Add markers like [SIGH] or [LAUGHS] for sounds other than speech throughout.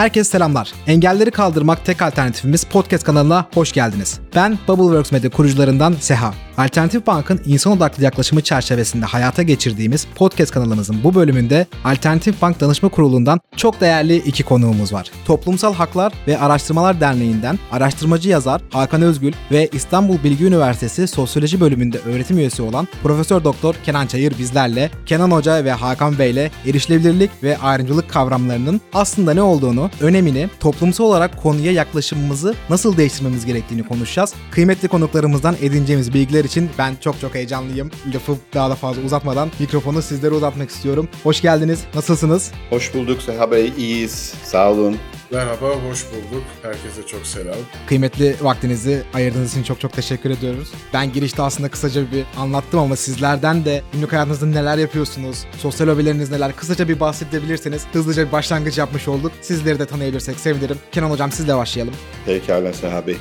Herkese selamlar. Engelleri kaldırmak tek alternatifimiz podcast kanalına hoş geldiniz. Ben Bubbleworks Medya kurucularından Seha. Alternatif Bank'ın insan odaklı yaklaşımı çerçevesinde hayata geçirdiğimiz podcast kanalımızın bu bölümünde Alternatif Bank Danışma Kurulu'ndan çok değerli iki konuğumuz var. Toplumsal Haklar ve Araştırmalar Derneği'nden araştırmacı yazar Hakan Özgül ve İstanbul Bilgi Üniversitesi Sosyoloji bölümünde öğretim üyesi olan Profesör Doktor Kenan Çayır bizlerle Kenan Hoca ve Hakan Bey ile erişilebilirlik ve ayrımcılık kavramlarının aslında ne olduğunu, önemini, toplumsal olarak konuya yaklaşımımızı nasıl değiştirmemiz gerektiğini konuşacağız. Kıymetli konuklarımızdan edineceğimiz bilgiler için ben çok çok heyecanlıyım. Lafı daha da fazla uzatmadan mikrofonu sizlere uzatmak istiyorum. Hoş geldiniz. Nasılsınız? Hoş bulduk Seha Bey. İyiyiz. Sağ olun. Merhaba, hoş bulduk. Herkese çok selam. Kıymetli vaktinizi ayırdığınız için çok çok teşekkür ediyoruz. Ben girişte aslında kısaca bir anlattım ama sizlerden de günlük hayatınızda neler yapıyorsunuz, sosyal hobileriniz neler kısaca bir bahsedebilirseniz hızlıca bir başlangıç yapmış olduk. Sizleri de tanıyabilirsek sevinirim. Kenan Hocam sizle başlayalım. Pekala Seha Bey.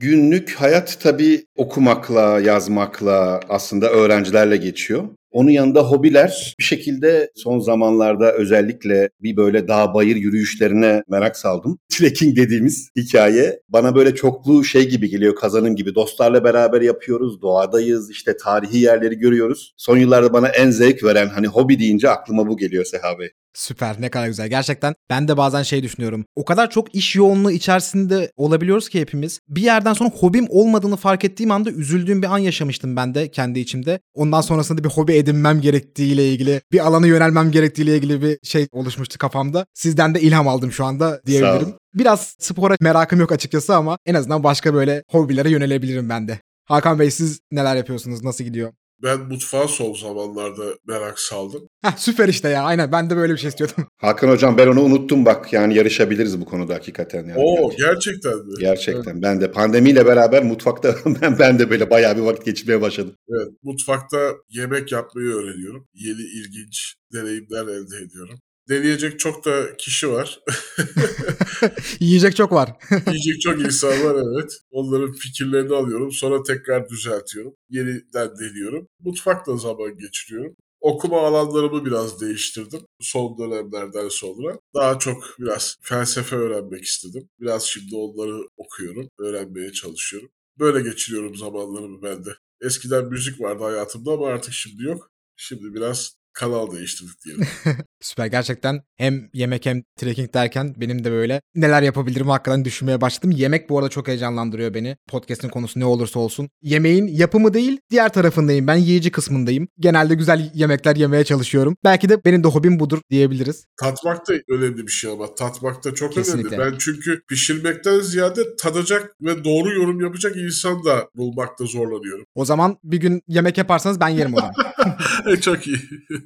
Günlük hayat tabii okumakla, yazmakla, aslında öğrencilerle geçiyor. Onun yanında hobiler bir şekilde son zamanlarda özellikle bir böyle dağ bayır yürüyüşlerine merak saldım. [LAUGHS] Trekking dediğimiz hikaye bana böyle çoklu şey gibi geliyor kazanım gibi. Dostlarla beraber yapıyoruz, doğadayız, işte tarihi yerleri görüyoruz. Son yıllarda bana en zevk veren hani hobi deyince aklıma bu geliyor Seha Bey. Süper ne kadar güzel. Gerçekten ben de bazen şey düşünüyorum. O kadar çok iş yoğunluğu içerisinde olabiliyoruz ki hepimiz. Bir yerden sonra hobim olmadığını fark ettiğim anda üzüldüğüm bir an yaşamıştım ben de kendi içimde. Ondan sonrasında bir hobi edinmem gerektiğiyle ilgili, bir alana yönelmem gerektiğiyle ilgili bir şey oluşmuştu kafamda. Sizden de ilham aldım şu anda diyebilirim. Biraz spora merakım yok açıkçası ama en azından başka böyle hobilere yönelebilirim ben de. Hakan Bey siz neler yapıyorsunuz? Nasıl gidiyor? Ben mutfağa son zamanlarda merak saldım. Heh, süper işte ya. Aynen ben de böyle bir şey istiyordum. [LAUGHS] Hakan hocam ben onu unuttum bak. Yani yarışabiliriz bu konuda hakikaten. Yani. Oo gerçekten mi? Gerçekten. Evet. Ben de pandemiyle beraber mutfakta [LAUGHS] ben, ben de böyle bayağı bir vakit geçirmeye başladım. Evet. Mutfakta yemek yapmayı öğreniyorum. Yeni ilginç deneyimler elde ediyorum. Deneyecek çok da kişi var. [LAUGHS] Yiyecek çok var. [LAUGHS] Yiyecek çok insan var evet. Onların fikirlerini alıyorum. Sonra tekrar düzeltiyorum. Yeniden deniyorum. Mutfakla zaman geçiriyorum. Okuma alanlarımı biraz değiştirdim son dönemlerden sonra. Daha çok biraz felsefe öğrenmek istedim. Biraz şimdi onları okuyorum, öğrenmeye çalışıyorum. Böyle geçiriyorum zamanlarımı ben de. Eskiden müzik vardı hayatımda ama artık şimdi yok. Şimdi biraz kanal değiştirdik diyelim. [LAUGHS] Süper gerçekten hem yemek hem trekking derken benim de böyle neler yapabilirim hakikaten düşünmeye başladım. Yemek bu arada çok heyecanlandırıyor beni. Podcast'in konusu ne olursa olsun. Yemeğin yapımı değil diğer tarafındayım. Ben yiyici kısmındayım. Genelde güzel yemekler yemeye çalışıyorum. Belki de benim de hobim budur diyebiliriz. Tatmak da önemli bir şey ama tatmak da çok Kesinlikle. önemli. Ben çünkü pişirmekten ziyade tadacak ve doğru yorum yapacak insan da bulmakta zorlanıyorum. O zaman bir gün yemek yaparsanız ben yerim o zaman. [LAUGHS] çok iyi.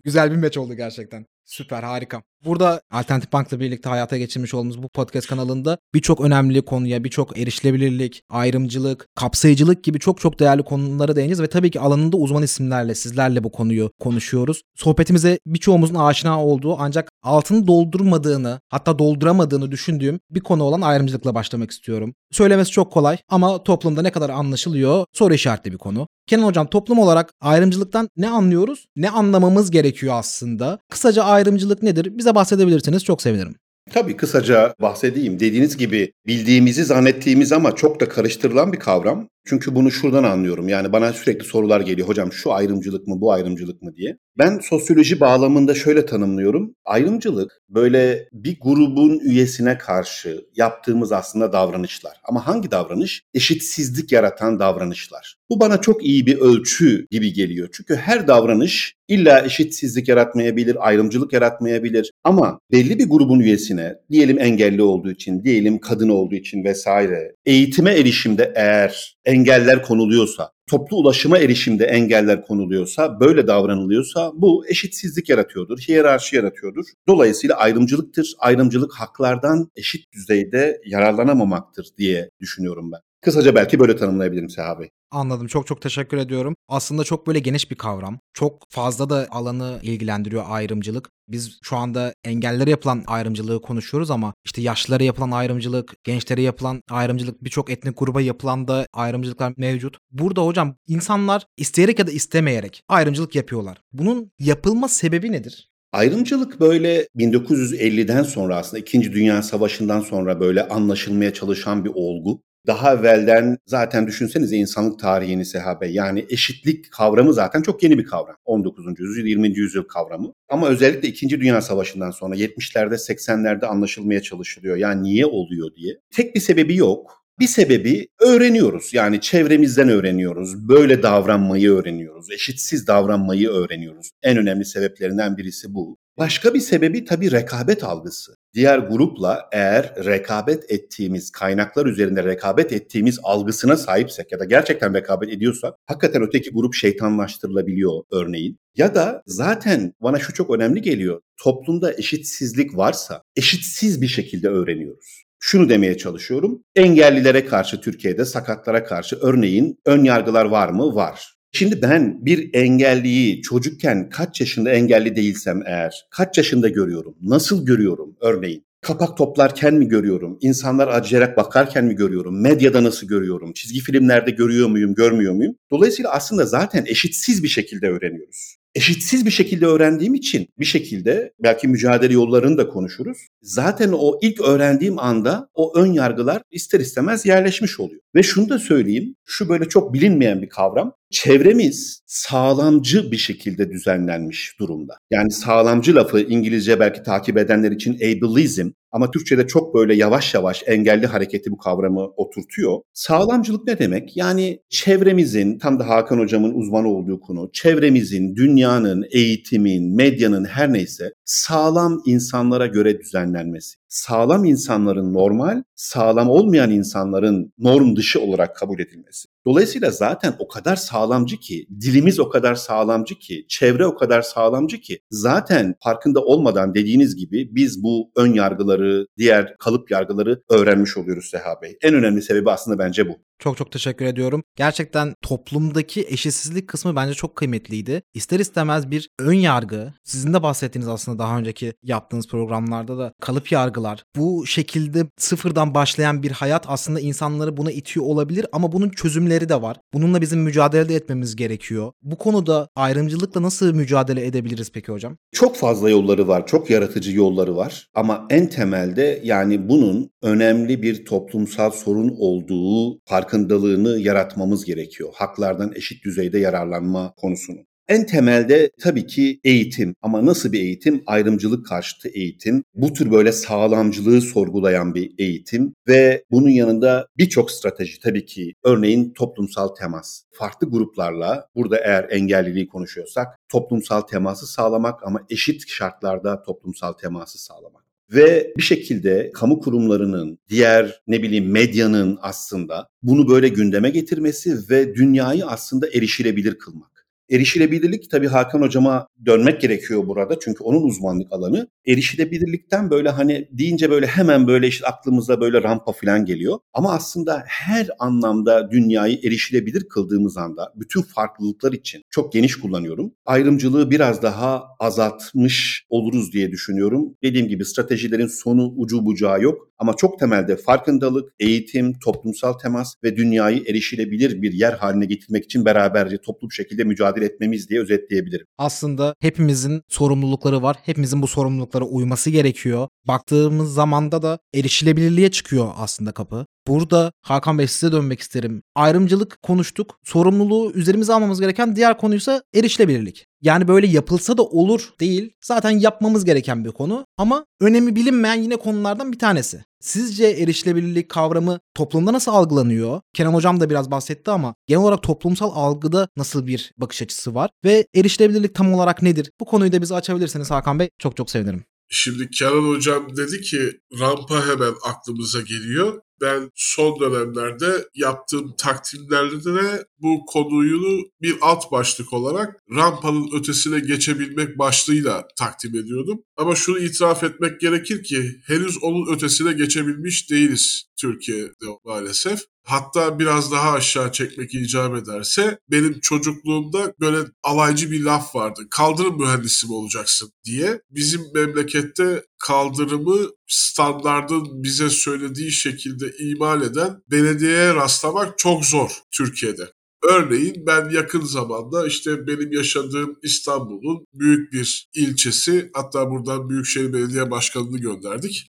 Güzel bir meç oldu gerçekten. Süper harika. Burada Alternatif Bank'la birlikte hayata geçirmiş olduğumuz bu podcast kanalında birçok önemli konuya, birçok erişilebilirlik, ayrımcılık, kapsayıcılık gibi çok çok değerli konulara değineceğiz ve tabii ki alanında uzman isimlerle, sizlerle bu konuyu konuşuyoruz. Sohbetimize birçoğumuzun aşina olduğu ancak altını doldurmadığını, hatta dolduramadığını düşündüğüm bir konu olan ayrımcılıkla başlamak istiyorum. Söylemesi çok kolay ama toplumda ne kadar anlaşılıyor soru işaretli bir konu. Kenan Hocam toplum olarak ayrımcılıktan ne anlıyoruz, ne anlamamız gerekiyor aslında? Kısaca ayrımcılık nedir? Bize bahsedebilirseniz çok sevinirim. Tabii kısaca bahsedeyim. Dediğiniz gibi bildiğimizi zannettiğimiz ama çok da karıştırılan bir kavram. Çünkü bunu şuradan anlıyorum. Yani bana sürekli sorular geliyor. Hocam şu ayrımcılık mı, bu ayrımcılık mı diye. Ben sosyoloji bağlamında şöyle tanımlıyorum. Ayrımcılık böyle bir grubun üyesine karşı yaptığımız aslında davranışlar. Ama hangi davranış? Eşitsizlik yaratan davranışlar. Bu bana çok iyi bir ölçü gibi geliyor. Çünkü her davranış illa eşitsizlik yaratmayabilir, ayrımcılık yaratmayabilir. Ama belli bir grubun üyesine, diyelim engelli olduğu için, diyelim kadın olduğu için vesaire, eğitime erişimde eğer engeller konuluyorsa, toplu ulaşıma erişimde engeller konuluyorsa, böyle davranılıyorsa bu eşitsizlik yaratıyordur, hiyerarşi yaratıyordur. Dolayısıyla ayrımcılıktır. Ayrımcılık haklardan eşit düzeyde yararlanamamaktır diye düşünüyorum ben. Kısaca belki böyle tanımlayabilirim Seha Bey. Anladım. Çok çok teşekkür ediyorum. Aslında çok böyle geniş bir kavram. Çok fazla da alanı ilgilendiriyor ayrımcılık. Biz şu anda engellere yapılan ayrımcılığı konuşuyoruz ama işte yaşlılara yapılan ayrımcılık, gençlere yapılan ayrımcılık, birçok etnik gruba yapılan da ayrımcılıklar mevcut. Burada hocam insanlar isteyerek ya da istemeyerek ayrımcılık yapıyorlar. Bunun yapılma sebebi nedir? Ayrımcılık böyle 1950'den sonra aslında 2. Dünya Savaşı'ndan sonra böyle anlaşılmaya çalışan bir olgu. Daha evvelden zaten düşünsenize insanlık tarihini sehabe yani eşitlik kavramı zaten çok yeni bir kavram. 19. yüzyıl 20. yüzyıl kavramı. Ama özellikle 2. Dünya Savaşı'ndan sonra 70'lerde 80'lerde anlaşılmaya çalışılıyor. Yani niye oluyor diye. Tek bir sebebi yok. Bir sebebi öğreniyoruz. Yani çevremizden öğreniyoruz. Böyle davranmayı öğreniyoruz. Eşitsiz davranmayı öğreniyoruz. En önemli sebeplerinden birisi bu. Başka bir sebebi tabii rekabet algısı. Diğer grupla eğer rekabet ettiğimiz, kaynaklar üzerinde rekabet ettiğimiz algısına sahipsek ya da gerçekten rekabet ediyorsak hakikaten öteki grup şeytanlaştırılabiliyor örneğin. Ya da zaten bana şu çok önemli geliyor. Toplumda eşitsizlik varsa eşitsiz bir şekilde öğreniyoruz şunu demeye çalışıyorum. Engellilere karşı Türkiye'de sakatlara karşı örneğin ön yargılar var mı? Var. Şimdi ben bir engelliyi çocukken kaç yaşında engelli değilsem eğer kaç yaşında görüyorum, nasıl görüyorum örneğin? Kapak toplarken mi görüyorum? İnsanlar acıyarak bakarken mi görüyorum? Medyada nasıl görüyorum? Çizgi filmlerde görüyor muyum, görmüyor muyum? Dolayısıyla aslında zaten eşitsiz bir şekilde öğreniyoruz eşitsiz bir şekilde öğrendiğim için bir şekilde belki mücadele yollarını da konuşuruz. Zaten o ilk öğrendiğim anda o ön yargılar ister istemez yerleşmiş oluyor. Ve şunu da söyleyeyim, şu böyle çok bilinmeyen bir kavram. Çevremiz sağlamcı bir şekilde düzenlenmiş durumda. Yani sağlamcı lafı İngilizce belki takip edenler için ableism ama Türkçe'de çok böyle yavaş yavaş engelli hareketi bu kavramı oturtuyor. Sağlamcılık ne demek? Yani çevremizin, tam da Hakan hocamın uzmanı olduğu konu, çevremizin, dünyanın, eğitimin, medyanın her neyse sağlam insanlara göre düzenlenmesi. Sağlam insanların normal, sağlam olmayan insanların norm dışı olarak kabul edilmesi. Dolayısıyla zaten o kadar sağlamcı ki, dilimiz o kadar sağlamcı ki, çevre o kadar sağlamcı ki zaten farkında olmadan dediğiniz gibi biz bu ön yargıları, diğer kalıp yargıları öğrenmiş oluyoruz Seha Bey. En önemli sebebi aslında bence bu. Çok çok teşekkür ediyorum. Gerçekten toplumdaki eşitsizlik kısmı bence çok kıymetliydi. İster istemez bir ön yargı, sizin de bahsettiğiniz aslında daha önceki yaptığınız programlarda da kalıp yargılar. Bu şekilde sıfırdan başlayan bir hayat aslında insanları buna itiyor olabilir ama bunun çözümleri de var. Bununla bizim mücadele de etmemiz gerekiyor. Bu konuda ayrımcılıkla nasıl mücadele edebiliriz peki hocam? Çok fazla yolları var, çok yaratıcı yolları var ama en temelde yani bunun önemli bir toplumsal sorun olduğu fark farkındalığını yaratmamız gerekiyor. Haklardan eşit düzeyde yararlanma konusunu. En temelde tabii ki eğitim ama nasıl bir eğitim? Ayrımcılık karşıtı eğitim. Bu tür böyle sağlamcılığı sorgulayan bir eğitim ve bunun yanında birçok strateji tabii ki örneğin toplumsal temas. Farklı gruplarla burada eğer engelliliği konuşuyorsak toplumsal teması sağlamak ama eşit şartlarda toplumsal teması sağlamak. Ve bir şekilde kamu kurumlarının, diğer ne bileyim medyanın aslında bunu böyle gündeme getirmesi ve dünyayı aslında erişilebilir kılmak. Erişilebilirlik tabii Hakan hocama dönmek gerekiyor burada çünkü onun uzmanlık alanı. Erişilebilirlikten böyle hani deyince böyle hemen böyle işte aklımıza böyle rampa falan geliyor. Ama aslında her anlamda dünyayı erişilebilir kıldığımız anda bütün farklılıklar için çok geniş kullanıyorum. Ayrımcılığı biraz daha azaltmış oluruz diye düşünüyorum. Dediğim gibi stratejilerin sonu ucu bucağı yok. Ama çok temelde farkındalık, eğitim, toplumsal temas ve dünyayı erişilebilir bir yer haline getirmek için beraberce toplu bir şekilde mücadele etmemiz diye özetleyebilirim. Aslında hepimizin sorumlulukları var. Hepimizin bu sorumluluklara uyması gerekiyor. Baktığımız zamanda da erişilebilirliğe çıkıyor aslında kapı. Burada Hakan Bey size dönmek isterim. Ayrımcılık konuştuk. Sorumluluğu üzerimize almamız gereken diğer konuysa erişilebilirlik. Yani böyle yapılsa da olur değil. Zaten yapmamız gereken bir konu ama önemi bilinmeyen yine konulardan bir tanesi. Sizce erişilebilirlik kavramı toplumda nasıl algılanıyor? Kenan Hocam da biraz bahsetti ama genel olarak toplumsal algıda nasıl bir bakış açısı var? Ve erişilebilirlik tam olarak nedir? Bu konuyu da bize açabilirseniz Hakan Bey çok çok sevinirim. Şimdi Kenan Hocam dedi ki rampa hemen aklımıza geliyor ben son dönemlerde yaptığım takdimlerde de bu konuyu bir alt başlık olarak rampanın ötesine geçebilmek başlığıyla takdim ediyordum. Ama şunu itiraf etmek gerekir ki henüz onun ötesine geçebilmiş değiliz Türkiye'de maalesef. Hatta biraz daha aşağı çekmek icap ederse benim çocukluğumda böyle alaycı bir laf vardı. Kaldırım mühendisi mi olacaksın diye. Bizim memlekette kaldırımı standardın bize söylediği şekilde imal eden belediyeye rastlamak çok zor Türkiye'de. Örneğin ben yakın zamanda işte benim yaşadığım İstanbul'un büyük bir ilçesi hatta buradan Büyükşehir Belediye Başkanı'nı gönderdik.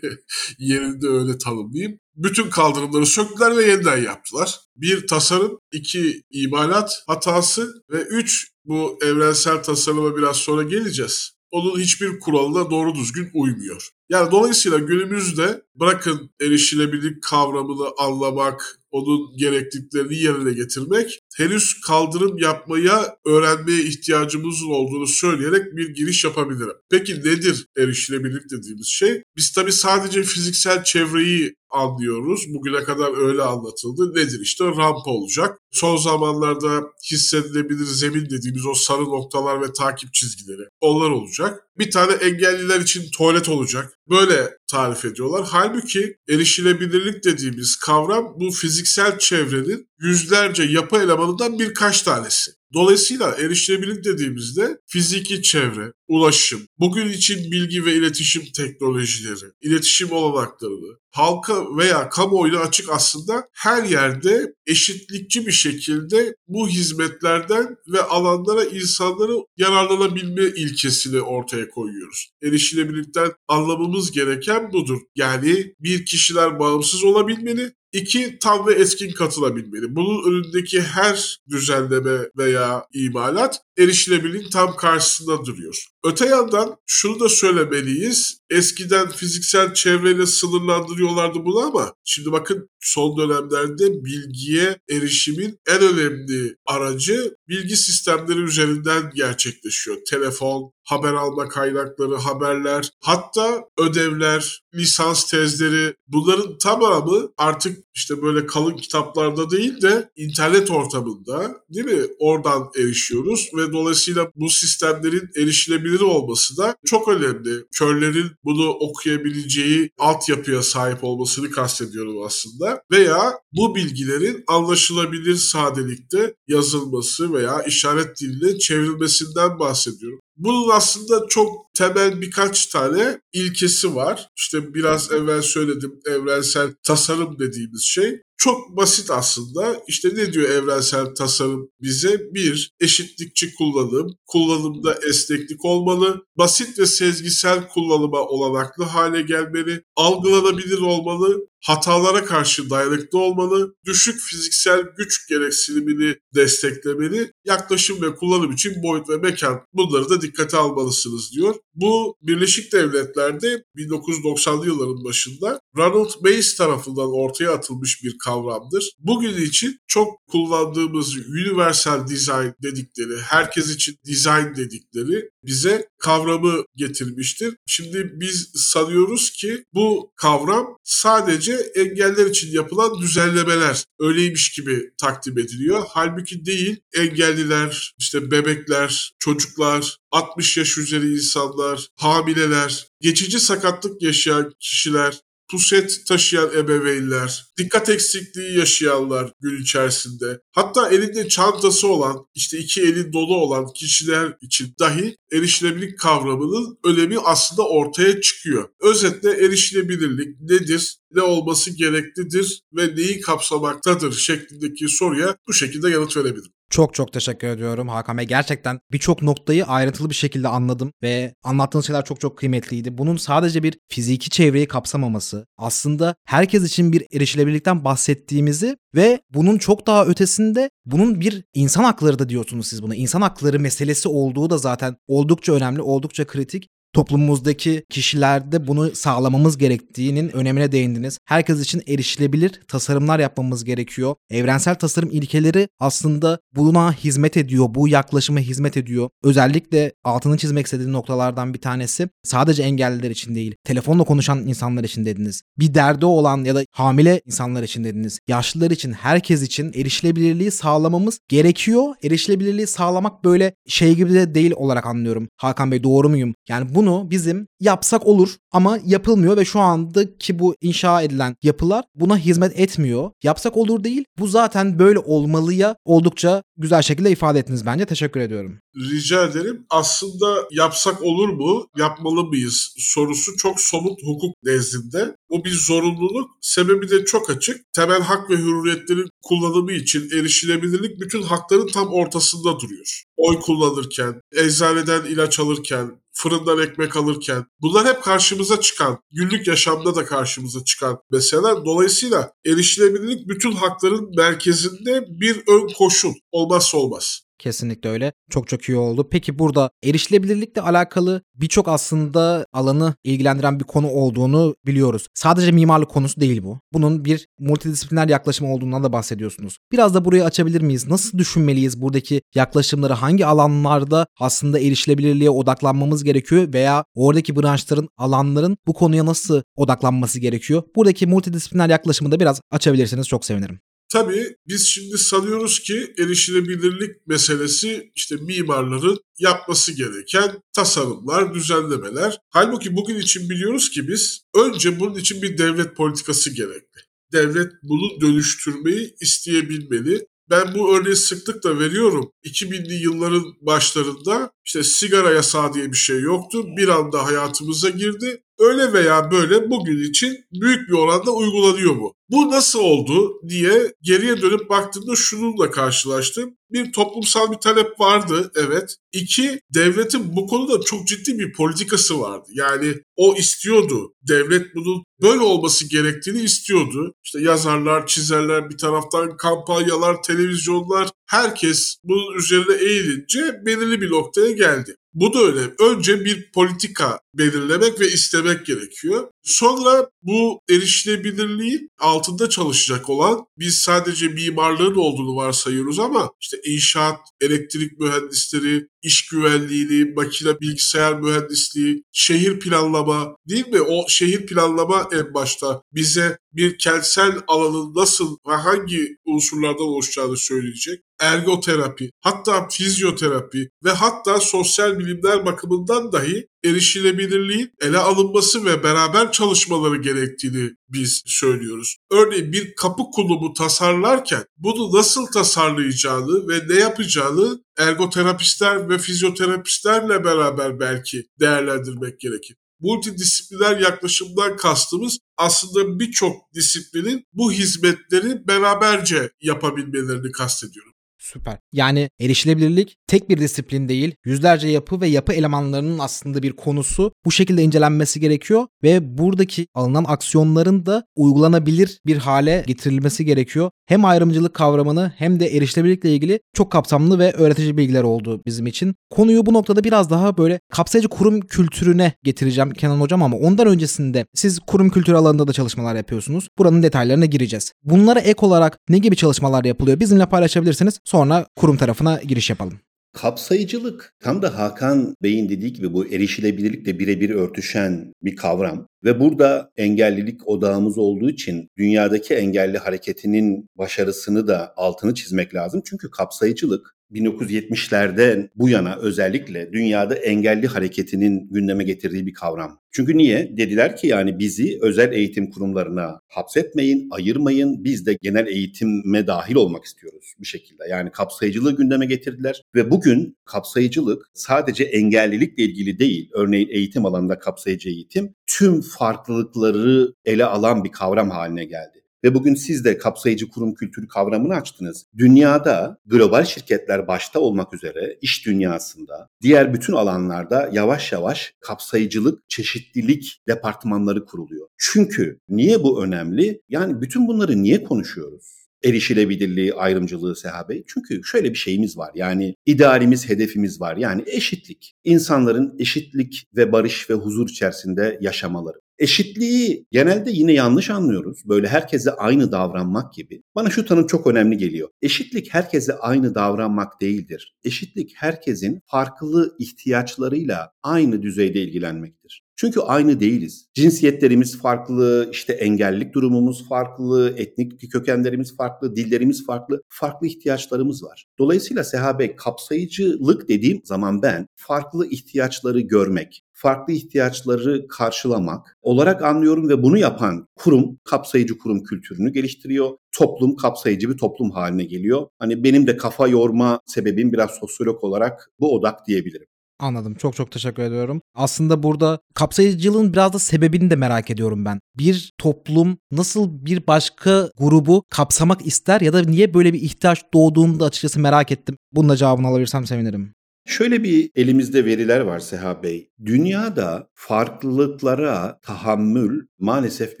[LAUGHS] Yerinde öyle tanımlayayım. Bütün kaldırımları söktüler ve yeniden yaptılar. Bir tasarım, iki imalat hatası ve üç bu evrensel tasarıma biraz sonra geleceğiz onun hiçbir kuralına doğru düzgün uymuyor. Yani dolayısıyla günümüzde bırakın erişilebilirlik kavramını anlamak, onun gerekliliklerini yerine getirmek, henüz kaldırım yapmaya öğrenmeye ihtiyacımızın olduğunu söyleyerek bir giriş yapabilirim. Peki nedir erişilebilirlik dediğimiz şey? Biz tabii sadece fiziksel çevreyi anlıyoruz. Bugüne kadar öyle anlatıldı. Nedir işte rampa olacak. Son zamanlarda hissedilebilir zemin dediğimiz o sarı noktalar ve takip çizgileri onlar olacak. Bir tane engelliler için tuvalet olacak. Böyle tarif ediyorlar. Halbuki erişilebilirlik dediğimiz kavram bu fiziksel çevrenin yüzlerce yapı elemanından birkaç tanesi. Dolayısıyla erişilebilirlik dediğimizde fiziki çevre, ulaşım, bugün için bilgi ve iletişim teknolojileri, iletişim olanaklarını, halka veya kamuoyuna açık aslında her yerde eşitlikçi bir şekilde bu hizmetlerden ve alanlara insanları yararlanabilme ilkesini ortaya koyuyoruz. Erişilebilirlikten anlamamız gereken budur. Yani bir kişiler bağımsız olabilmeli, İki, tam ve etkin katılabilmeli. Bunun önündeki her düzenleme veya imalat erişilebilirliğin tam karşısında duruyor. Öte yandan şunu da söylemeliyiz. Eskiden fiziksel çevreyle sınırlandırıyorlardı bunu ama şimdi bakın son dönemlerde bilgiye erişimin en önemli aracı bilgi sistemleri üzerinden gerçekleşiyor. Telefon, haber alma kaynakları, haberler, hatta ödevler, lisans tezleri bunların tamamı artık işte böyle kalın kitaplarda değil de internet ortamında değil mi? Oradan erişiyoruz ve dolayısıyla bu sistemlerin erişilebilir olması da çok önemli. Körlerin bunu okuyabileceği altyapıya sahip olmasını kastediyorum aslında. Veya bu bilgilerin anlaşılabilir sadelikte yazılması veya işaret diline çevrilmesinden bahsediyorum. Bunun aslında çok temel birkaç tane ilkesi var. İşte biraz evvel söyledim evrensel tasarım dediğimiz şey. Çok basit aslında. İşte ne diyor evrensel tasarım bize? Bir, eşitlikçi kullanım. Kullanımda esneklik olmalı. Basit ve sezgisel kullanıma olanaklı hale gelmeli. Algılanabilir olmalı hatalara karşı dayanıklı olmalı, düşük fiziksel güç gereksinimini desteklemeli, yaklaşım ve kullanım için boyut ve mekan bunları da dikkate almalısınız diyor. Bu Birleşik Devletler'de 1990'lı yılların başında Ronald Bayes tarafından ortaya atılmış bir kavramdır. Bugün için çok kullandığımız universal design dedikleri, herkes için design dedikleri bize kavramı getirmiştir. Şimdi biz sanıyoruz ki bu kavram sadece engeller için yapılan düzenlemeler öyleymiş gibi takdim ediliyor. Halbuki değil engelliler, işte bebekler, çocuklar, 60 yaş üzeri insanlar, hamileler, geçici sakatlık yaşayan kişiler, puset taşıyan ebeveynler, dikkat eksikliği yaşayanlar gün içerisinde, hatta elinde çantası olan, işte iki eli dolu olan kişiler için dahi erişilebilirlik kavramının önemi aslında ortaya çıkıyor. Özetle erişilebilirlik nedir, ne olması gereklidir ve neyi kapsamaktadır şeklindeki soruya bu şekilde yanıt verebilirim. Çok çok teşekkür ediyorum Hakan Bey. Gerçekten birçok noktayı ayrıntılı bir şekilde anladım ve anlattığınız şeyler çok çok kıymetliydi. Bunun sadece bir fiziki çevreyi kapsamaması, aslında herkes için bir erişilebilirlikten bahsettiğimizi ve bunun çok daha ötesinde bunun bir insan hakları da diyorsunuz siz buna. İnsan hakları meselesi olduğu da zaten oldukça önemli, oldukça kritik toplumumuzdaki kişilerde bunu sağlamamız gerektiğinin önemine değindiniz. Herkes için erişilebilir tasarımlar yapmamız gerekiyor. Evrensel tasarım ilkeleri aslında buna hizmet ediyor, bu yaklaşıma hizmet ediyor. Özellikle altını çizmek istediğim noktalardan bir tanesi sadece engelliler için değil, telefonla konuşan insanlar için dediniz. Bir derdi olan ya da hamile insanlar için dediniz. Yaşlılar için, herkes için erişilebilirliği sağlamamız gerekiyor. Erişilebilirliği sağlamak böyle şey gibi de değil olarak anlıyorum. Hakan Bey doğru muyum? Yani bu bunu bizim yapsak olur ama yapılmıyor ve şu andaki bu inşa edilen yapılar buna hizmet etmiyor. Yapsak olur değil. Bu zaten böyle olmalıya oldukça güzel şekilde ifade ettiniz bence. Teşekkür ediyorum. Rica ederim. Aslında yapsak olur mu, yapmalı mıyız sorusu çok somut hukuk nezdinde. Bu bir zorunluluk. Sebebi de çok açık. Temel hak ve hürriyetlerin kullanımı için erişilebilirlik bütün hakların tam ortasında duruyor. Oy kullanırken, eczaneden ilaç alırken, fırından ekmek alırken bunlar hep karşımıza çıkan, günlük yaşamda da karşımıza çıkan meseleler. Dolayısıyla erişilebilirlik bütün hakların merkezinde bir ön koşul, olmazsa olmaz. Kesinlikle öyle. Çok çok iyi oldu. Peki burada erişilebilirlikle alakalı birçok aslında alanı ilgilendiren bir konu olduğunu biliyoruz. Sadece mimarlık konusu değil bu. Bunun bir multidisipliner yaklaşım olduğundan da bahsediyorsunuz. Biraz da burayı açabilir miyiz? Nasıl düşünmeliyiz buradaki yaklaşımları? Hangi alanlarda aslında erişilebilirliğe odaklanmamız gerekiyor veya oradaki branşların, alanların bu konuya nasıl odaklanması gerekiyor? Buradaki multidisipliner yaklaşımı da biraz açabilirseniz çok sevinirim. Tabii biz şimdi sanıyoruz ki erişilebilirlik meselesi işte mimarların yapması gereken tasarımlar, düzenlemeler. Halbuki bugün için biliyoruz ki biz önce bunun için bir devlet politikası gerekli. Devlet bunu dönüştürmeyi isteyebilmeli. Ben bu örneği sıklıkla veriyorum. 2000'li yılların başlarında işte sigara yasağı diye bir şey yoktu. Bir anda hayatımıza girdi. Öyle veya böyle bugün için büyük bir oranda uygulanıyor bu. Bu nasıl oldu diye geriye dönüp baktığımda şununla karşılaştım. Bir toplumsal bir talep vardı evet. İki, devletin bu konuda çok ciddi bir politikası vardı. Yani o istiyordu. Devlet bunun böyle olması gerektiğini istiyordu. İşte yazarlar, çizerler bir taraftan kampanyalar, televizyonlar herkes bunun üzerine eğilince belirli bir noktaya geldi. Bu da öyle. Önce bir politika belirlemek ve istemek gerekiyor. Sonra bu erişilebilirliğin altında çalışacak olan biz sadece mimarlığın olduğunu varsayıyoruz ama işte inşaat, elektrik mühendisleri, iş güvenliğini, makine bilgisayar mühendisliği, şehir planlama değil mi? O şehir planlama en başta bize bir kentsel alanın nasıl ve hangi unsurlardan oluşacağını söyleyecek. Ergoterapi, hatta fizyoterapi ve hatta sosyal bilimler bakımından dahi erişilebilirliğin ele alınması ve beraber çalışmaları gerektiğini biz söylüyoruz. Örneğin bir kapı kulumu tasarlarken bunu nasıl tasarlayacağını ve ne yapacağını ergoterapistler ve fizyoterapistlerle beraber belki değerlendirmek gerekir multidisipliner yaklaşımdan kastımız aslında birçok disiplinin bu hizmetleri beraberce yapabilmelerini kastediyorum. Süper. Yani erişilebilirlik tek bir disiplin değil, yüzlerce yapı ve yapı elemanlarının aslında bir konusu bu şekilde incelenmesi gerekiyor ve buradaki alınan aksiyonların da uygulanabilir bir hale getirilmesi gerekiyor. Hem ayrımcılık kavramını hem de erişilebilirlikle ilgili çok kapsamlı ve öğretici bilgiler oldu bizim için. Konuyu bu noktada biraz daha böyle kapsayıcı kurum kültürüne getireceğim Kenan Hocam ama ondan öncesinde siz kurum kültürü alanında da çalışmalar yapıyorsunuz. Buranın detaylarına gireceğiz. Bunlara ek olarak ne gibi çalışmalar yapılıyor bizimle paylaşabilirsiniz. Sonra kurum tarafına giriş yapalım. Kapsayıcılık tam da Hakan Bey'in dediği gibi bu erişilebilirlikle birebir örtüşen bir kavram. Ve burada engellilik odağımız olduğu için dünyadaki engelli hareketinin başarısını da altını çizmek lazım. Çünkü kapsayıcılık 1970'lerden bu yana özellikle dünyada engelli hareketinin gündeme getirdiği bir kavram. Çünkü niye? Dediler ki yani bizi özel eğitim kurumlarına hapsetmeyin, ayırmayın. Biz de genel eğitime dahil olmak istiyoruz bir şekilde. Yani kapsayıcılığı gündeme getirdiler ve bugün kapsayıcılık sadece engellilikle ilgili değil. Örneğin eğitim alanında kapsayıcı eğitim tüm farklılıkları ele alan bir kavram haline geldi. Ve bugün siz de kapsayıcı kurum kültürü kavramını açtınız. Dünyada global şirketler başta olmak üzere iş dünyasında, diğer bütün alanlarda yavaş yavaş kapsayıcılık, çeşitlilik departmanları kuruluyor. Çünkü niye bu önemli? Yani bütün bunları niye konuşuyoruz? erişilebilirliği, ayrımcılığı Seha Bey. Çünkü şöyle bir şeyimiz var. Yani idealimiz, hedefimiz var. Yani eşitlik. İnsanların eşitlik ve barış ve huzur içerisinde yaşamaları. Eşitliği genelde yine yanlış anlıyoruz. Böyle herkese aynı davranmak gibi. Bana şu tanım çok önemli geliyor. Eşitlik herkese aynı davranmak değildir. Eşitlik herkesin farklı ihtiyaçlarıyla aynı düzeyde ilgilenmektir. Çünkü aynı değiliz. Cinsiyetlerimiz farklı, işte engellilik durumumuz farklı, etnik kökenlerimiz farklı, dillerimiz farklı, farklı ihtiyaçlarımız var. Dolayısıyla Seha Bey kapsayıcılık dediğim zaman ben farklı ihtiyaçları görmek, farklı ihtiyaçları karşılamak olarak anlıyorum ve bunu yapan kurum kapsayıcı kurum kültürünü geliştiriyor. Toplum kapsayıcı bir toplum haline geliyor. Hani benim de kafa yorma sebebim biraz sosyolog olarak bu odak diyebilirim. Anladım. Çok çok teşekkür ediyorum. Aslında burada kapsayıcılığın biraz da sebebini de merak ediyorum ben. Bir toplum nasıl bir başka grubu kapsamak ister ya da niye böyle bir ihtiyaç doğduğunu da açıkçası merak ettim. Bunun da cevabını alabilirsem sevinirim. Şöyle bir elimizde veriler var Seha Bey. Dünyada farklılıklara tahammül maalesef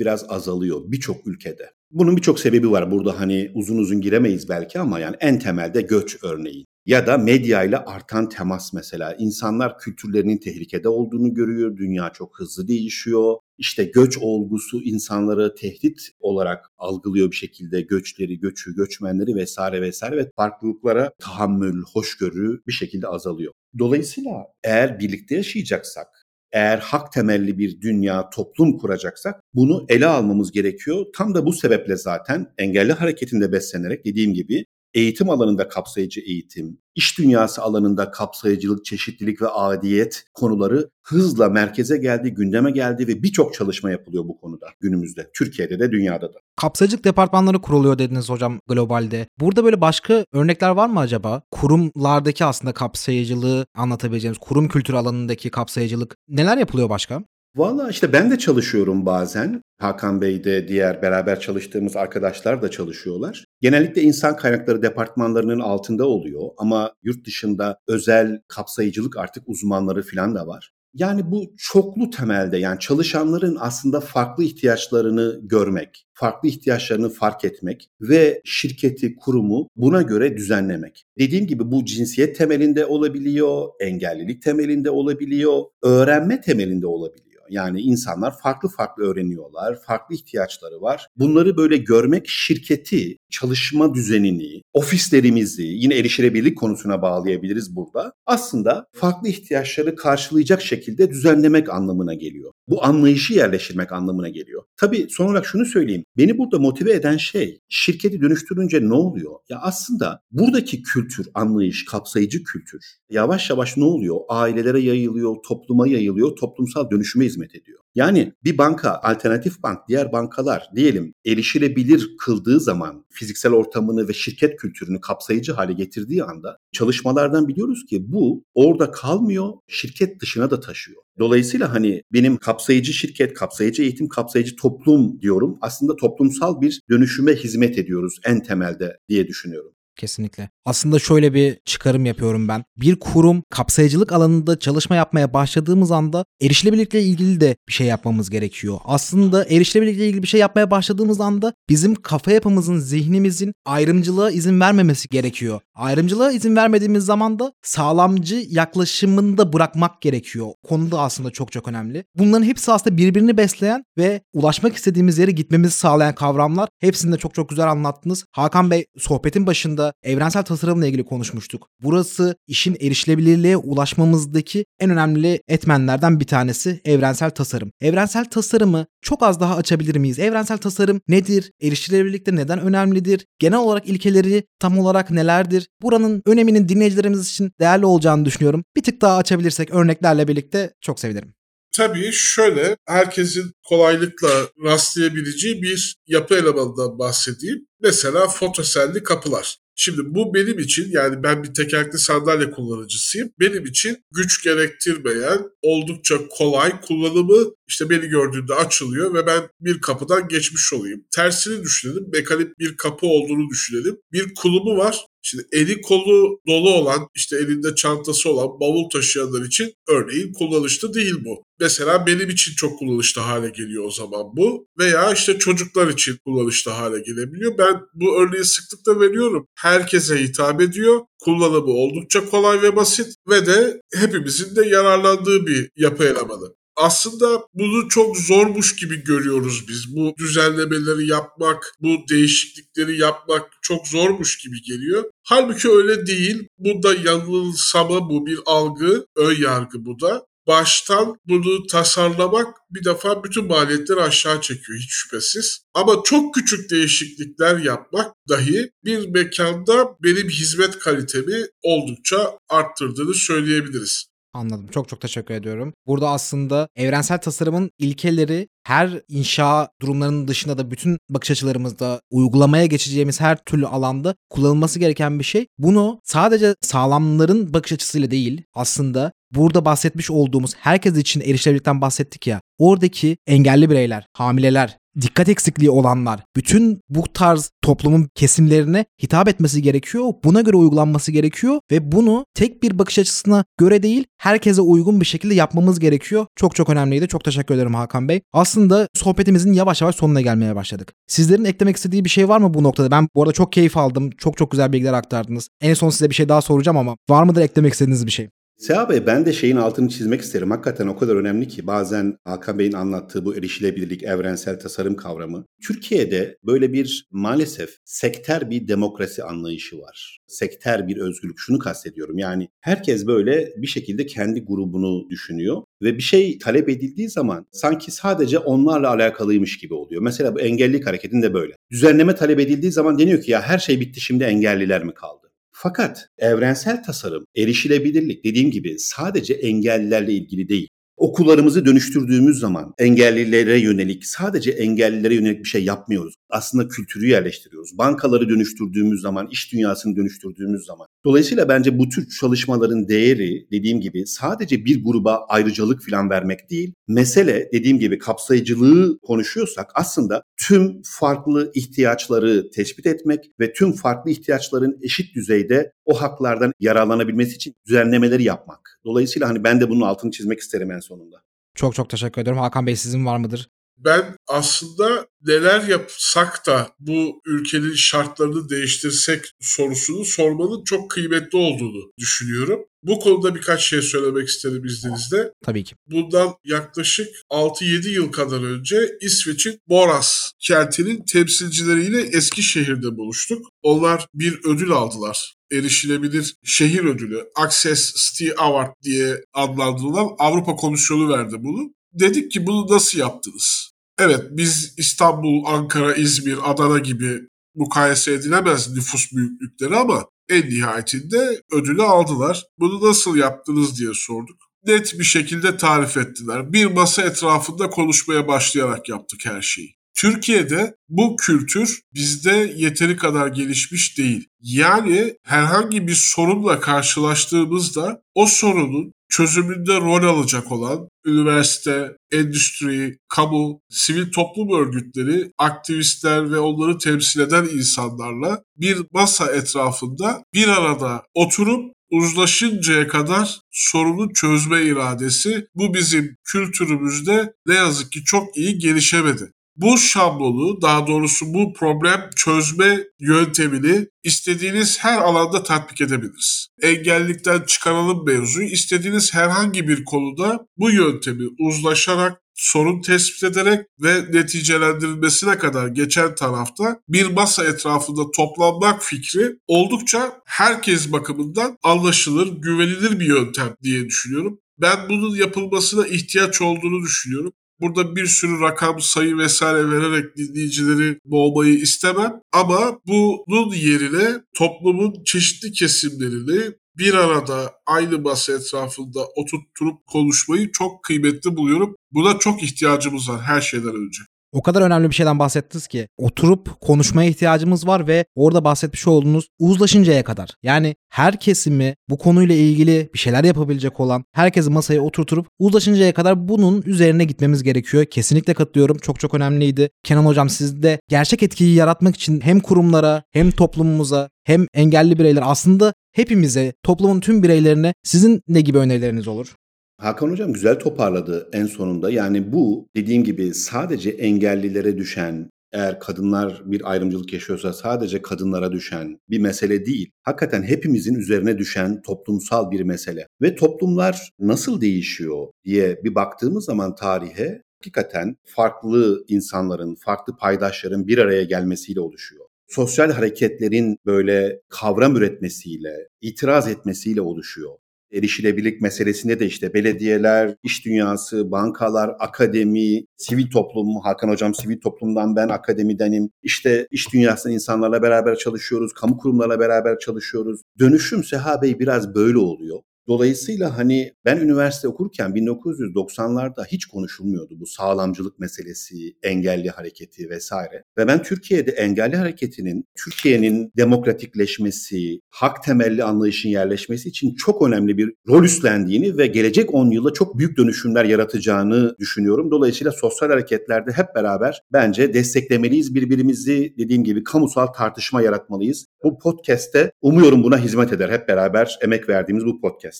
biraz azalıyor birçok ülkede. Bunun birçok sebebi var. Burada hani uzun uzun giremeyiz belki ama yani en temelde göç örneği. Ya da medya ile artan temas mesela. İnsanlar kültürlerinin tehlikede olduğunu görüyor. Dünya çok hızlı değişiyor. İşte göç olgusu insanları tehdit olarak algılıyor bir şekilde göçleri, göçü, göçmenleri vesaire vesaire ve farklılıklara tahammül, hoşgörü bir şekilde azalıyor. Dolayısıyla eğer birlikte yaşayacaksak, eğer hak temelli bir dünya, toplum kuracaksak bunu ele almamız gerekiyor. Tam da bu sebeple zaten engelli hareketinde beslenerek dediğim gibi eğitim alanında kapsayıcı eğitim, iş dünyası alanında kapsayıcılık, çeşitlilik ve adiyet konuları hızla merkeze geldi, gündeme geldi ve birçok çalışma yapılıyor bu konuda günümüzde. Türkiye'de de dünyada da. Kapsayıcılık departmanları kuruluyor dediniz hocam globalde. Burada böyle başka örnekler var mı acaba? Kurumlardaki aslında kapsayıcılığı anlatabileceğimiz, kurum kültürü alanındaki kapsayıcılık neler yapılıyor başka? Valla işte ben de çalışıyorum bazen. Hakan Bey de diğer beraber çalıştığımız arkadaşlar da çalışıyorlar. Genellikle insan kaynakları departmanlarının altında oluyor ama yurt dışında özel kapsayıcılık artık uzmanları falan da var. Yani bu çoklu temelde yani çalışanların aslında farklı ihtiyaçlarını görmek, farklı ihtiyaçlarını fark etmek ve şirketi, kurumu buna göre düzenlemek. Dediğim gibi bu cinsiyet temelinde olabiliyor, engellilik temelinde olabiliyor, öğrenme temelinde olabiliyor. Yani insanlar farklı farklı öğreniyorlar, farklı ihtiyaçları var. Bunları böyle görmek şirketi, çalışma düzenini, ofislerimizi yine erişilebilirlik konusuna bağlayabiliriz burada. Aslında farklı ihtiyaçları karşılayacak şekilde düzenlemek anlamına geliyor. Bu anlayışı yerleştirmek anlamına geliyor. Tabii son olarak şunu söyleyeyim. Beni burada motive eden şey şirketi dönüştürünce ne oluyor? Ya aslında buradaki kültür, anlayış, kapsayıcı kültür yavaş yavaş ne oluyor? Ailelere yayılıyor, topluma yayılıyor, toplumsal dönüşüme hizmet ediyor. Yani bir banka, alternatif bank, diğer bankalar diyelim erişilebilir kıldığı zaman fiziksel ortamını ve şirket kültürünü kapsayıcı hale getirdiği anda çalışmalardan biliyoruz ki bu orada kalmıyor, şirket dışına da taşıyor. Dolayısıyla hani benim kapsayıcı şirket, kapsayıcı eğitim, kapsayıcı toplum diyorum. Aslında toplumsal bir dönüşüme hizmet ediyoruz en temelde diye düşünüyorum. Kesinlikle. Aslında şöyle bir çıkarım yapıyorum ben. Bir kurum kapsayıcılık alanında çalışma yapmaya başladığımız anda erişilebilirlikle ilgili de bir şey yapmamız gerekiyor. Aslında erişilebilirlikle ilgili bir şey yapmaya başladığımız anda bizim kafa yapımızın, zihnimizin ayrımcılığa izin vermemesi gerekiyor. Ayrımcılığa izin vermediğimiz zaman da sağlamcı yaklaşımını da bırakmak gerekiyor. Konu da aslında çok çok önemli. Bunların hepsi aslında birbirini besleyen ve ulaşmak istediğimiz yere gitmemizi sağlayan kavramlar. Hepsini de çok çok güzel anlattınız. Hakan Bey sohbetin başında evrensel tasarımla ilgili konuşmuştuk. Burası işin erişilebilirliğe ulaşmamızdaki en önemli etmenlerden bir tanesi evrensel tasarım. Evrensel tasarımı çok az daha açabilir miyiz? Evrensel tasarım nedir? Erişilebilirlikte neden önemlidir? Genel olarak ilkeleri tam olarak nelerdir? Buranın öneminin dinleyicilerimiz için değerli olacağını düşünüyorum. Bir tık daha açabilirsek örneklerle birlikte çok sevinirim. Tabii şöyle herkesin kolaylıkla rastlayabileceği bir yapı elemanından bahsedeyim. Mesela fotoselli kapılar. Şimdi bu benim için yani ben bir tekerlekli sandalye kullanıcısıyım. Benim için güç gerektirmeyen, oldukça kolay kullanımı işte beni gördüğünde açılıyor ve ben bir kapıdan geçmiş olayım. Tersini düşünelim. Mekanik bir kapı olduğunu düşünelim. Bir kulumu var. Şimdi eli kolu dolu olan, işte elinde çantası olan bavul taşıyanlar için örneğin kullanışlı değil bu. Mesela benim için çok kullanışlı hale geliyor o zaman bu. Veya işte çocuklar için kullanışlı hale gelebiliyor. Ben bu örneği sıklıkla veriyorum. Herkese hitap ediyor. Kullanımı oldukça kolay ve basit ve de hepimizin de yararlandığı bir yapı elemanı aslında bunu çok zormuş gibi görüyoruz biz. Bu düzenlemeleri yapmak, bu değişiklikleri yapmak çok zormuş gibi geliyor. Halbuki öyle değil. Bu da yanılsama bu bir algı, ön yargı bu da. baştan bunu tasarlamak bir defa bütün maliyetleri aşağı çekiyor hiç şüphesiz. Ama çok küçük değişiklikler yapmak dahi bir mekanda benim hizmet kalitemi oldukça arttırdığını söyleyebiliriz. Anladım. Çok çok teşekkür ediyorum. Burada aslında evrensel tasarımın ilkeleri her inşa durumlarının dışında da bütün bakış açılarımızda uygulamaya geçeceğimiz her türlü alanda kullanılması gereken bir şey. Bunu sadece sağlamların bakış açısıyla değil aslında burada bahsetmiş olduğumuz herkes için erişilebilirlikten bahsettik ya. Oradaki engelli bireyler, hamileler, dikkat eksikliği olanlar, bütün bu tarz toplumun kesimlerine hitap etmesi gerekiyor. Buna göre uygulanması gerekiyor ve bunu tek bir bakış açısına göre değil, herkese uygun bir şekilde yapmamız gerekiyor. Çok çok önemliydi. Çok teşekkür ederim Hakan Bey. Aslında sohbetimizin yavaş yavaş sonuna gelmeye başladık. Sizlerin eklemek istediği bir şey var mı bu noktada? Ben bu arada çok keyif aldım. Çok çok güzel bilgiler aktardınız. En son size bir şey daha soracağım ama var mıdır eklemek istediğiniz bir şey? Seha Bey ben de şeyin altını çizmek isterim. Hakikaten o kadar önemli ki bazen Hakan Bey'in anlattığı bu erişilebilirlik, evrensel tasarım kavramı. Türkiye'de böyle bir maalesef sekter bir demokrasi anlayışı var. Sekter bir özgürlük. Şunu kastediyorum yani herkes böyle bir şekilde kendi grubunu düşünüyor ve bir şey talep edildiği zaman sanki sadece onlarla alakalıymış gibi oluyor. Mesela bu engellilik hareketinde böyle. Düzenleme talep edildiği zaman deniyor ki ya her şey bitti şimdi engelliler mi kaldı? Fakat evrensel tasarım, erişilebilirlik dediğim gibi sadece engellilerle ilgili değil. Okullarımızı dönüştürdüğümüz zaman engellilere yönelik sadece engellilere yönelik bir şey yapmıyoruz. Aslında kültürü yerleştiriyoruz. Bankaları dönüştürdüğümüz zaman, iş dünyasını dönüştürdüğümüz zaman. Dolayısıyla bence bu tür çalışmaların değeri dediğim gibi sadece bir gruba ayrıcalık falan vermek değil. Mesele dediğim gibi kapsayıcılığı konuşuyorsak aslında tüm farklı ihtiyaçları tespit etmek ve tüm farklı ihtiyaçların eşit düzeyde o haklardan yararlanabilmesi için düzenlemeleri yapmak. Dolayısıyla hani ben de bunun altını çizmek isterim en sonunda. Çok çok teşekkür ederim. Hakan Bey sizin var mıdır? Ben aslında neler yapsak da bu ülkenin şartlarını değiştirsek sorusunu sormanın çok kıymetli olduğunu düşünüyorum. Bu konuda birkaç şey söylemek isterim izninizle. Tabii ki. Bundan yaklaşık 6-7 yıl kadar önce İsveç'in Boras kentinin temsilcileriyle Eskişehir'de buluştuk. Onlar bir ödül aldılar erişilebilir şehir ödülü Access City Award diye adlandırılan Avrupa Komisyonu verdi bunu. Dedik ki bunu nasıl yaptınız? Evet biz İstanbul, Ankara, İzmir, Adana gibi mukayese edilemez nüfus büyüklükleri ama en nihayetinde ödülü aldılar. Bunu nasıl yaptınız diye sorduk. Net bir şekilde tarif ettiler. Bir masa etrafında konuşmaya başlayarak yaptık her şeyi. Türkiye'de bu kültür bizde yeteri kadar gelişmiş değil. Yani herhangi bir sorunla karşılaştığımızda o sorunun çözümünde rol alacak olan üniversite, endüstri, kamu, sivil toplum örgütleri, aktivistler ve onları temsil eden insanlarla bir masa etrafında bir arada oturup uzlaşıncaya kadar sorunu çözme iradesi bu bizim kültürümüzde ne yazık ki çok iyi gelişemedi. Bu şablonu daha doğrusu bu problem çözme yöntemini istediğiniz her alanda tatbik edebiliriz. Engellikten çıkaralım mevzuyu istediğiniz herhangi bir konuda bu yöntemi uzlaşarak sorun tespit ederek ve neticelendirilmesine kadar geçen tarafta bir masa etrafında toplanmak fikri oldukça herkes bakımından anlaşılır, güvenilir bir yöntem diye düşünüyorum. Ben bunun yapılmasına ihtiyaç olduğunu düşünüyorum. Burada bir sürü rakam, sayı vesaire vererek dinleyicileri boğmayı istemem. Ama bunun yerine toplumun çeşitli kesimlerini bir arada aynı masa etrafında oturtturup konuşmayı çok kıymetli buluyorum. Buna çok ihtiyacımız var her şeyden önce o kadar önemli bir şeyden bahsettiniz ki oturup konuşmaya ihtiyacımız var ve orada bahsetmiş olduğunuz uzlaşıncaya kadar. Yani her kesimi bu konuyla ilgili bir şeyler yapabilecek olan herkesi masaya oturtup uzlaşıncaya kadar bunun üzerine gitmemiz gerekiyor. Kesinlikle katılıyorum. Çok çok önemliydi. Kenan hocam siz de gerçek etkiyi yaratmak için hem kurumlara hem toplumumuza hem engelli bireyler aslında hepimize, toplumun tüm bireylerine sizin ne gibi önerileriniz olur? Hakan Hocam güzel toparladı en sonunda. Yani bu dediğim gibi sadece engellilere düşen, eğer kadınlar bir ayrımcılık yaşıyorsa sadece kadınlara düşen bir mesele değil. Hakikaten hepimizin üzerine düşen toplumsal bir mesele. Ve toplumlar nasıl değişiyor diye bir baktığımız zaman tarihe hakikaten farklı insanların, farklı paydaşların bir araya gelmesiyle oluşuyor. Sosyal hareketlerin böyle kavram üretmesiyle, itiraz etmesiyle oluşuyor erişilebilirlik meselesinde de işte belediyeler, iş dünyası, bankalar, akademi, sivil toplum, Hakan Hocam sivil toplumdan ben akademidenim. İşte iş dünyasının insanlarla beraber çalışıyoruz, kamu kurumlarla beraber çalışıyoruz. Dönüşüm Seha Bey biraz böyle oluyor. Dolayısıyla hani ben üniversite okurken 1990'larda hiç konuşulmuyordu bu sağlamcılık meselesi, engelli hareketi vesaire. Ve ben Türkiye'de engelli hareketinin Türkiye'nin demokratikleşmesi, hak temelli anlayışın yerleşmesi için çok önemli bir rol üstlendiğini ve gelecek 10 yılda çok büyük dönüşümler yaratacağını düşünüyorum. Dolayısıyla sosyal hareketlerde hep beraber bence desteklemeliyiz birbirimizi dediğim gibi kamusal tartışma yaratmalıyız. Bu podcast'te umuyorum buna hizmet eder hep beraber emek verdiğimiz bu podcast.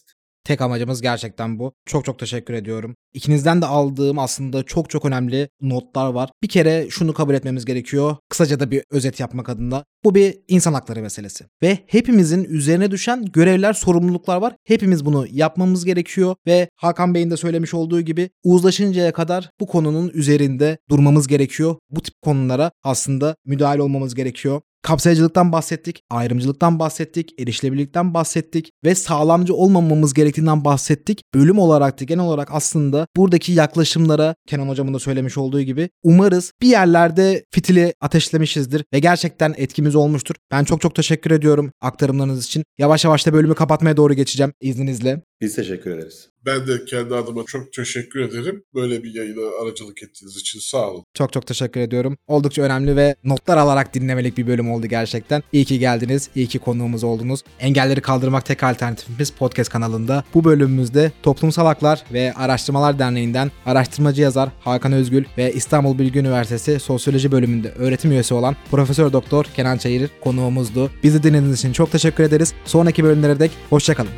Tek amacımız gerçekten bu. Çok çok teşekkür ediyorum. İkinizden de aldığım aslında çok çok önemli notlar var. Bir kere şunu kabul etmemiz gerekiyor. Kısaca da bir özet yapmak adına. Bu bir insan hakları meselesi. Ve hepimizin üzerine düşen görevler, sorumluluklar var. Hepimiz bunu yapmamız gerekiyor ve Hakan Bey'in de söylemiş olduğu gibi uzlaşıncaya kadar bu konunun üzerinde durmamız gerekiyor. Bu tip konulara aslında müdahale olmamız gerekiyor. Kapsayıcılıktan bahsettik, ayrımcılıktan bahsettik, erişilebilirlikten bahsettik ve sağlamcı olmamamız gerektiğinden bahsettik. Bölüm olarak da genel olarak aslında buradaki yaklaşımlara Kenan hocamın da söylemiş olduğu gibi umarız bir yerlerde fitili ateşlemişizdir ve gerçekten etkimiz olmuştur. Ben çok çok teşekkür ediyorum aktarımlarınız için. Yavaş yavaş da bölümü kapatmaya doğru geçeceğim izninizle. Biz teşekkür ederiz. Ben de kendi adıma çok teşekkür ederim. Böyle bir yayına aracılık ettiğiniz için sağ olun. Çok çok teşekkür ediyorum. Oldukça önemli ve notlar alarak dinlemelik bir bölüm oldu gerçekten. İyi ki geldiniz, iyi ki konuğumuz oldunuz. Engelleri Kaldırmak Tek Alternatifimiz podcast kanalında bu bölümümüzde Toplumsal Haklar ve Araştırmalar Derneği'nden araştırmacı yazar Hakan Özgül ve İstanbul Bilgi Üniversitesi Sosyoloji bölümünde öğretim üyesi olan Profesör Doktor Kenan Çayır konuğumuzdu. Bizi dinlediğiniz için çok teşekkür ederiz. Sonraki bölümlere dek hoşçakalın.